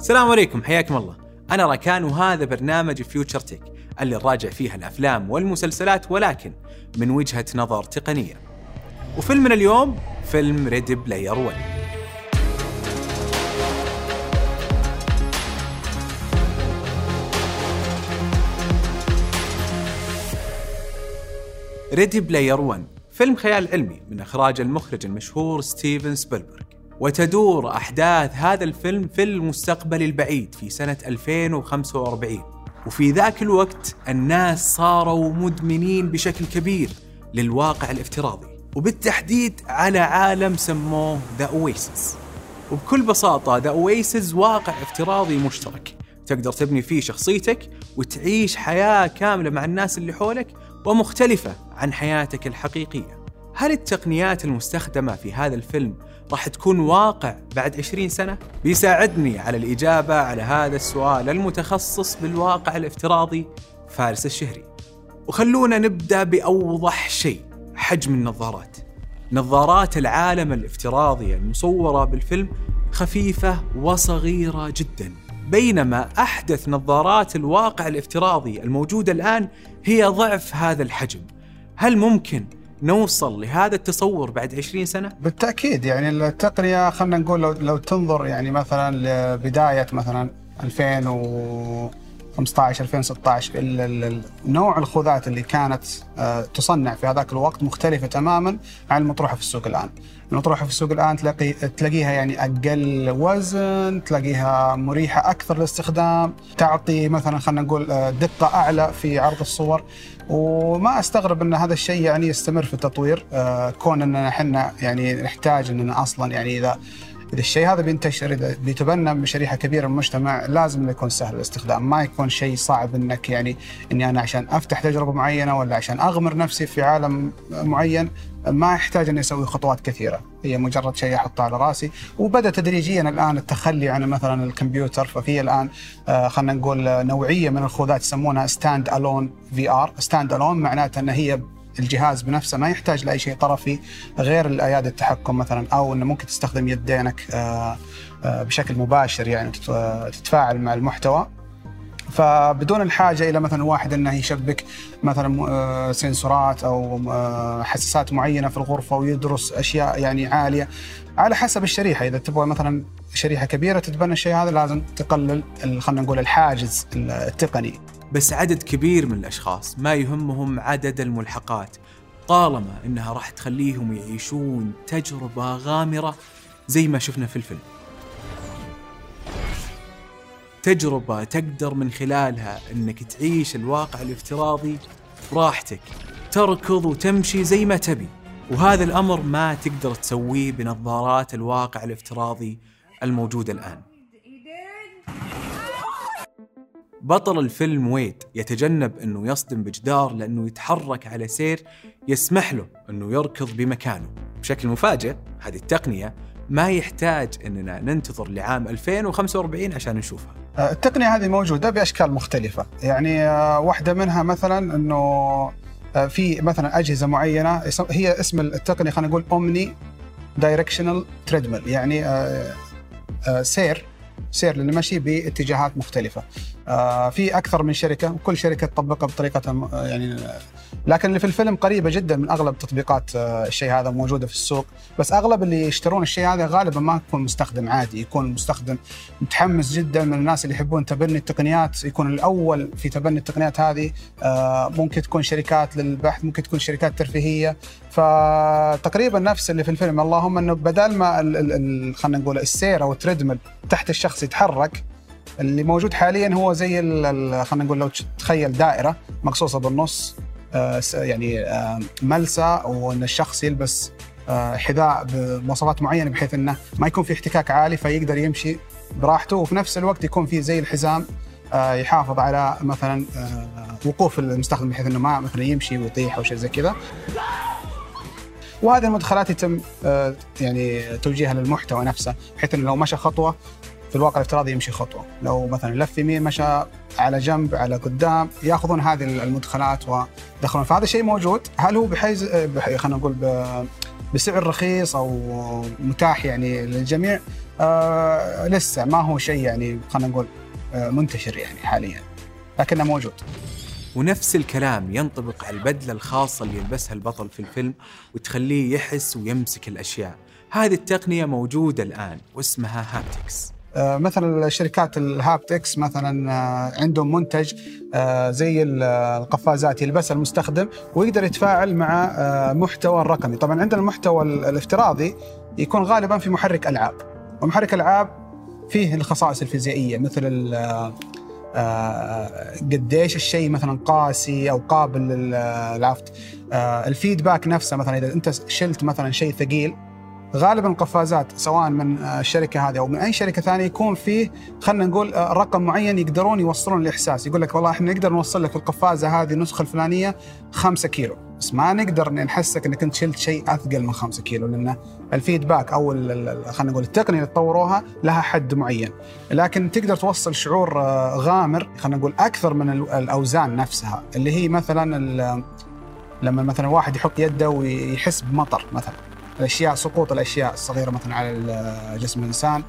السلام عليكم حياكم الله. أنا ركان وهذا برنامج Future Tech اللي نراجع فيها الأفلام والمسلسلات ولكن من وجهة نظر تقنية. وفيلمنا اليوم فيلم Ready Player 1 Ready Player 1 فيلم خيال علمي من إخراج المخرج المشهور ستيفن سبيلبرغ. وتدور أحداث هذا الفيلم في المستقبل البعيد في سنة 2045 وفي ذاك الوقت الناس صاروا مدمنين بشكل كبير للواقع الافتراضي. وبالتحديد على عالم سموه The Oasis وبكل بساطة The Oasis واقع افتراضي مشترك. تقدر تبني فيه شخصيتك وتعيش حياة كاملة مع الناس اللي حولك ومختلفة عن حياتك الحقيقية. هل التقنيات المستخدمة في هذا الفيلم راح تكون واقع بعد 20 سنة؟ بيساعدني على الإجابة على هذا السؤال المتخصص بالواقع الافتراضي فارس الشهري. وخلونا نبدأ بأوضح شيء حجم النظارات. نظارات العالم الافتراضي المصورة بالفيلم خفيفة وصغيرة جدا. بينما أحدث نظارات الواقع الافتراضي الموجودة الآن هي ضعف هذا الحجم. هل ممكن نوصل لهذا التصور بعد 20 سنة؟ بالتأكيد يعني التقنية خلينا نقول لو لو تنظر يعني مثلا لبداية مثلا 2000 و 15 2016 نوع الخوذات اللي كانت آه، تصنع في هذاك الوقت مختلفة تماما عن المطروحة في السوق الآن. المطروحة في السوق الآن تلاقي تلاقيها يعني أقل وزن تلاقيها مريحة أكثر للاستخدام تعطي مثلا خلينا نقول آه، دقة أعلى في عرض الصور. وما أستغرب إن هذا الشيء يعني يستمر في التطوير آه، كون إننا إحنا يعني نحتاج إننا أصلا يعني إذا إذا الشيء هذا بينتشر اذا بيتبنى بشريحة كبيرة من المجتمع لازم إنه يكون سهل الاستخدام، ما يكون شيء صعب إنك يعني إني أنا عشان أفتح تجربة معينة ولا عشان أغمر نفسي في عالم معين ما يحتاج إني أسوي خطوات كثيرة، هي مجرد شيء احطه على رأسي، وبدأ تدريجيا الآن التخلي عن مثلا الكمبيوتر. ففي الآن آه، خلينا نقول نوعية من الخوذات يسمونها standalone VR، standalone معناته إن هي الجهاز بنفسه ما يحتاج لأي شيء طرفي غير الأيادي التحكم مثلا أو إنه ممكن تستخدم يدينك آه، آه، بشكل مباشر يعني آه، تتفاعل مع المحتوى. فبدون الحاجة إلى مثلا واحد إنه يشبك مثلا sensorات أو حساسات معينة في الغرفة ويدرس أشياء يعني عالية على حسب الشريحة. إذا تبغى مثلا شريحة كبيرة تتبنى الشيء هذا لازم تقلل خلينا نقول الحاجز التقني. بس عدد كبير من الأشخاص ما يهمهم عدد الملحقات طالما إنها راح تخليهم يعيشون تجربة غامرة زي ما شفنا في الفيلم. تجربة تقدر من خلالها إنك تعيش الواقع الافتراضي براحتك تركض وتمشي زي ما تبي وهذا الأمر ما تقدر تسويه بنظارات الواقع الافتراضي الموجودة الآن بطل الفيلم ويد يتجنب إنه يصدم بجدار لأنه يتحرك على سير يسمح له إنه يركض بمكانه. بشكل مفاجئ هذه التقنية ما يحتاج إننا ننتظر لعام 2045 عشان نشوفها. آه، التقنية هذه موجودة بأشكال مختلفة يعني آه، واحدة منها مثلا أنه آه، في مثلا أجهزة معينة هي اسم التقنية خلينا نقول omnidirectional treadmill يعني آه، سير سير للمشي باتجاهات مختلفة. آه، في أكثر من شركة وكل شركة تطبقها بطريقتها م- آه، يعني لكن اللي في الفيلم قريبة جدا من أغلب تطبيقات آه، الشيء هذا موجودة في السوق. بس أغلب اللي يشترون الشيء هذا غالبا ما يكون مستخدم عادي يكون مستخدم متحمس جدا من الناس اللي يحبون تبني التقنيات. يكون الأول في تبني التقنيات هذه آه، ممكن تكون شركات للبحث ممكن تكون شركات ترفيهية. فتقريبا نفس اللي في الفيلم. اللهم إنه بدل ما خلينا نقول السير أو التريدميل تحت الشخص يتحرك اللي موجود حاليا هو زي خلينا نقول لو تخيل دائرة مقصوصة بالنص. يعني آه، ملسه وإن الشخص يلبس آه، حذاء بمواصفات معينة بحيث إنه ما يكون في احتكاك عالي فيقدر يمشي براحته وفي نفس الوقت يكون في زي الحزام آه، يحافظ على مثلا آه، وقوف المستخدم بحيث إنه ما مثلا يمشي ويطيح أو شيء زي كذا. وهذه المدخلات يتم آه، يعني توجيهها للمحتوى نفسه بحيث إنه لو مشى خطوة في الواقع الافتراضي يمشي خطوة، لو مثلا لف يمين مشى على جنب على قدام يأخذون هذه المدخلات ودخلون. فهذا شيء موجود، هل هو بحيز بح- خلينا نقول بسعر رخيص أو متاح يعني للجميع؟ آه لسه ما هو شيء يعني خلينا نقول آه منتشر يعني حاليا. لكنه موجود. ونفس الكلام ينطبق على البدلة الخاصة اللي يلبسها البطل في الفيلم وتخليه يحس ويمسك الأشياء. هذه التقنية موجودة الآن واسمها هابتكس. مثلا الشركات الهابتكس مثلا آه، عندهم منتج آه، زي القفازات يلبسها المستخدم ويقدر يتفاعل مع محتوى الرقمي. طبعا عندنا المحتوى الافتراضي يكون غالبا في محرك ألعاب. ومحرك ألعاب فيه الخصائص الفيزيائية مثل قديش الشيء مثلا قاسي أو قابل للعفط الفيدباك نفسه مثلا إذا أنت شلت مثلا شيء ثقيل غالبا القفازات سواء من الشركة هذه أو من أي شركة ثانية يكون فيه خلينا نقول آه، رقم معين يقدرون يوصلون الإحساس. يقول لك والله إحنا نقدر نوصل لك القفازة هذه النسخه الفلانية 5 كيلو بس ما نقدر نحسك إنك أنت شلت شيء أثقل من 5 كيلو لأن الفيدباك أو خلينا نقول التقنية اللي تطوروها لها حد معين. لكن تقدر توصل شعور آه، غامر خلينا نقول أكثر من الأوزان نفسها اللي هي مثلا لما مثلا واحد يحط يده ويحس بمطر مثلا. الأشياء سقوط الأشياء الصغيرة مثلا على جسم الإنسان.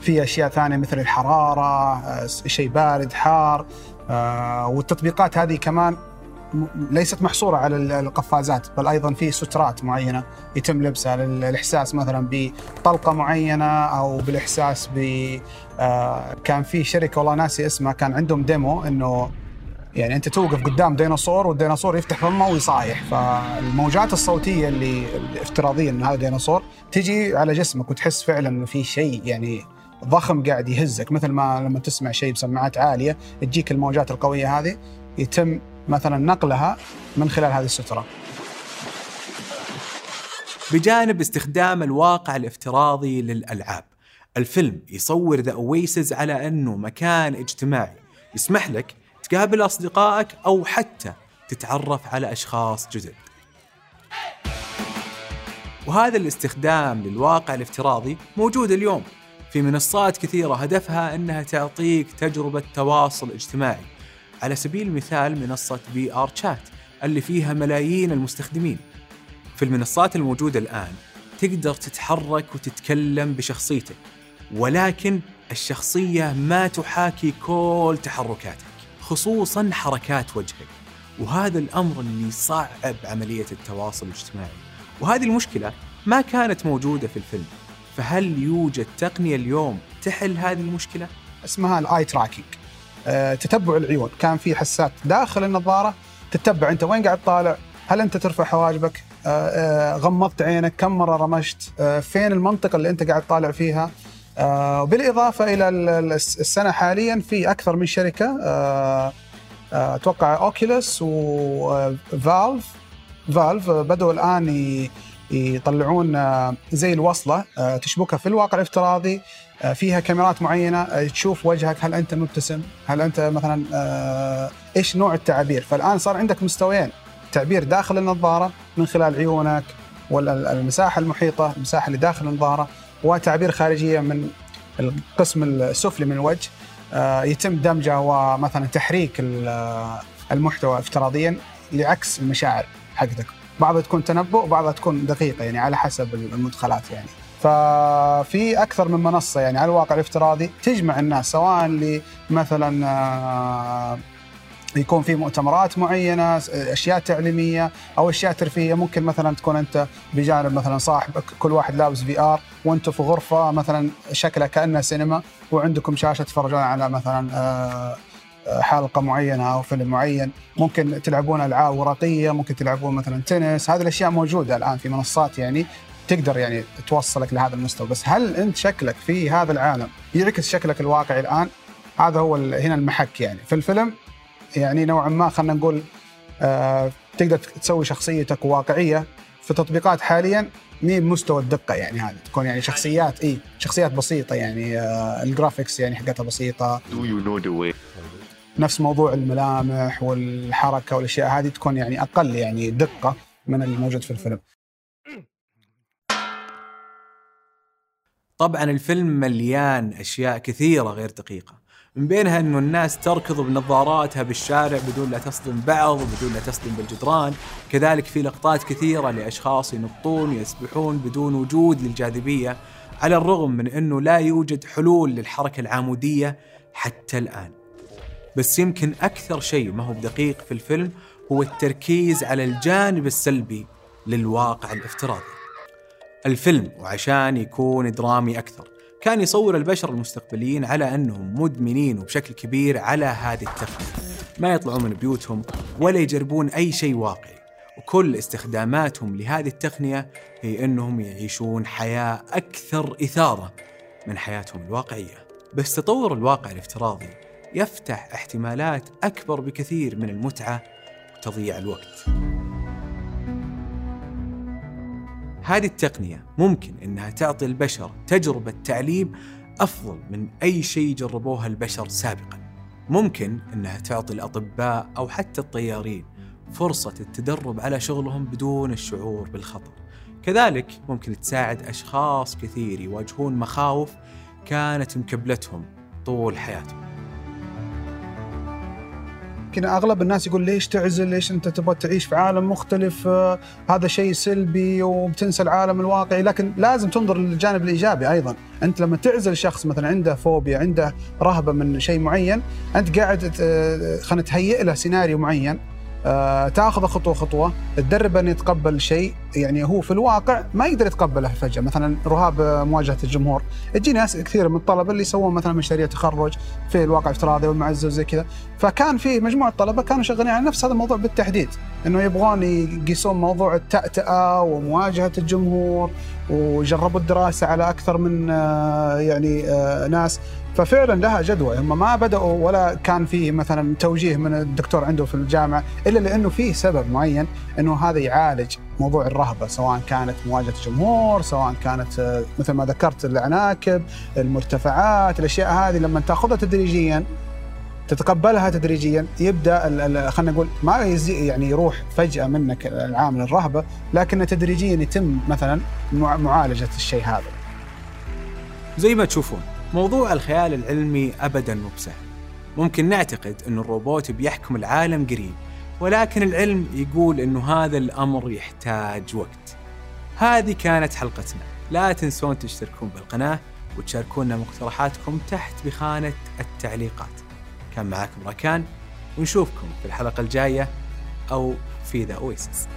في أشياء ثانية مثل الحرارة آه، شيء بارد حار. آه، والتطبيقات هذه كمان ليست محصورة على القفازات بل أيضا في سترات معينة يتم لبسها للاحساس مثلا بطلقة معينة أو بالإحساس ب آه، كان في شركة والله ناسي اسمها كان عندهم ديمو إنه يعني أنت توقف قدام ديناصور والديناصور يفتح فمه ويصايح. فالموجات الصوتية اللي افتراضيا إن هذا ديناصور تجي على جسمك وتحس فعلا إنه في شيء يعني ضخم قاعد يهزك. مثل ما لما تسمع شيء بسماعات عالية تجيك الموجات القوية هذه يتم مثلا نقلها من خلال هذه السترة. بجانب استخدام الواقع الافتراضي للألعاب، الفيلم يصور ذا أويسز على أنه مكان اجتماعي. يسمح لك تقابل أصدقائك أو حتى تتعرف على أشخاص جدد. وهذا الاستخدام للواقع الافتراضي موجود اليوم في منصات كثيرة. هدفها أنها تعطيك تجربة تواصل اجتماعي. على سبيل المثال منصة بي آر شات اللي فيها ملايين المستخدمين. في المنصات الموجودة الآن تقدر تتحرك وتتكلم بشخصيتك ولكن الشخصية ما تحاكي كل تحركاتك خصوصا حركات وجهك. وهذا الأمر اللي صعب عملية التواصل الاجتماعي. وهذه المشكلة ما كانت موجودة في الفيلم. فهل يوجد تقنية اليوم تحل هذه المشكلة؟ اسمها ال eye tracking أه تتبع العيون. كان في حساسات داخل النظارة. تتبع أنت. وين قاعد طالع هل أنت ترفع حواجبك؟ أه أه غمضت عينك. كم مرة رمشت؟ أه فين المنطقة اللي أنت قاعد طالع فيها؟ آه بالاضافه إلى السنة حاليا في أكثر من شركة آه آه أتوقع Oculus و Valve Valve بدأوا الآن يطلعون آه، زي الوصلة آه، تشبكها في الواقع الافتراضي آه، فيها كاميرات معينة تشوف وجهك هل أنت مبتسم هل أنت مثلا إيش نوع التعابير فالآن صار عندك مستويين تعبير داخل النظارة من خلال عيونك والمساحه المحيطة المساحة اللي داخل النظارة. وتعبير خارجية من القسم السفلي من الوجه آه، يتم دمجه ومثلا تحريك المحتوى افتراضيا لعكس المشاعر حقتك. بعضها تكون تنبؤ وبعضها تكون دقيقة يعني على حسب المدخلات يعني. ففي أكثر من منصة يعني على الواقع الافتراضي تجمع الناس سواء مثلا آه، يكون في مؤتمرات معينة أشياء تعليمية أو أشياء ترفيهية. ممكن مثلا تكون أنت بجانب مثلا صاحبك كل واحد لابس في ار وأنتم في غرفة مثلا شكلها كانها سينما وعندكم شاشة تتفرجون على مثلا آه، آه، حلقة معينة أو فيلم معين. ممكن تلعبون ألعاب ورقية ممكن تلعبون مثلا تنس. هذه الأشياء موجودة الآن في منصات يعني تقدر يعني توصلك لهذا المستوى. بس هل أنت شكلك في هذا العالم يعكس شكلك الواقعي الآن؟ هذا هو هنا المحك يعني. في الفيلم يعني نوعا ما خلينا نقول آه تقدر تسوي شخصيتك واقعية في تطبيقات حاليا مهي بمستوى الدقة يعني هذه؟ تكون يعني شخصيات اي شخصيات بسيطة يعني آه ال graphics يعني حقتها بسيطة. Do you know the way? نفس موضوع الملامح والحركة والأشياء هذه تكون يعني أقل يعني دقة من الموجود في الفيلم. طبعا الفيلم مليان أشياء كثيرة غير دقيقة. من بينها إنه الناس تركض بنظاراتها بالشارع بدون لا تصدم بعض وبدون لا تصدم بالجدران، كذلك في لقطات كثيرة لأشخاص ينطون ويسبحون بدون وجود للجاذبية، على الرغم من إنه لا يوجد حلول للحركة العمودية حتى الآن. بس يمكن أكثر شيء ما هو بدقيق في الفيلم هو التركيز على الجانب السلبي للواقع الافتراضي. الفيلم وعشان يكون درامي أكثر كان يصور البشر المستقبليين على أنهم مدمنين وبشكل كبير على هذه التقنيه ما يطلعون من بيوتهم ولا يجربون أي شيء واقعي. وكل استخداماتهم لهذه التقنية هي أنهم يعيشون حياة أكثر إثارة من حياتهم الواقعية. بس تطور الواقع الافتراضي يفتح احتمالات أكبر بكثير من المتعة وتضييع الوقت. هذه التقنية ممكن أنها تعطي البشر تجربة تعليم أفضل من أي شيء جربوها البشر سابقا. ممكن أنها تعطي الأطباء أو حتى الطيارين فرصة التدرب على شغلهم بدون الشعور بالخطر. كذلك ممكن تساعد أشخاص كثير يواجهون مخاوف كانت مكبلتهم طول حياتهم. يمكن أغلب الناس يقول ليش تعزل؟ ليش أنت تبغى تعيش في عالم مختلف؟ آه هذا شيء سلبي وبتنسى العالم الواقعي، لكن لازم تنظر للجانب الإيجابي أيضا، أنت لما تعزل شخص مثلا عنده فوبيا، عنده رهبة من شيء معين، أنت قاعد خلينا تهيئ له سيناريو معين آه، تاخذه خطوة خطوة تدربه انه يتقبل شيء. يعني هو في الواقع ما يقدر يتقبله فجأة. مثلا رهاب مواجهة الجمهور. تجي ناس كثير من الطلبة اللي يسوون مثلا مشاريع تخرج في الواقع الافتراضي والمعزة وزي كذا. فكان في مجموعة طلبة كانوا شغالين على نفس هذا الموضوع بالتحديد إنه يبغون يقيسون موضوع التأتأة ومواجهة الجمهور وجربوا الدراسة على أكثر من آه، يعني آه، ناس. ففعلا لها جدوى هم ما بدأوا ولا كان في مثلا توجيه من الدكتور عنده في الجامعة إلا لأنه فيه سبب معين إنه هذا يعالج موضوع الرهبة سواء كانت مواجهة الجمهور سواء كانت آه، مثل ما ذكرت العناكب المرتفعات الأشياء هذه لما تأخذها تدريجيا تتقبلها تدريجيا يبدأ خلينا نقول ما يعني يروح فجأة منك العامل الرهبة لكن تدريجيا يتم مثلا معالجة الشيء هذا. زي ما تشوفون موضوع الخيال العلمي ابدا مو بسهل. ممكن نعتقد انه الروبوت بيحكم العالم قريب، ولكن العلم يقول إنه هذا الأمر يحتاج وقت. هذه كانت حلقتنا، لا تنسون تشتركون بالقناة وتشاركونا مقترحاتكم تحت بخانة التعليقات. كان معكم راكان ونشوفكم في الحلقة الجاية أو في ذا أويسس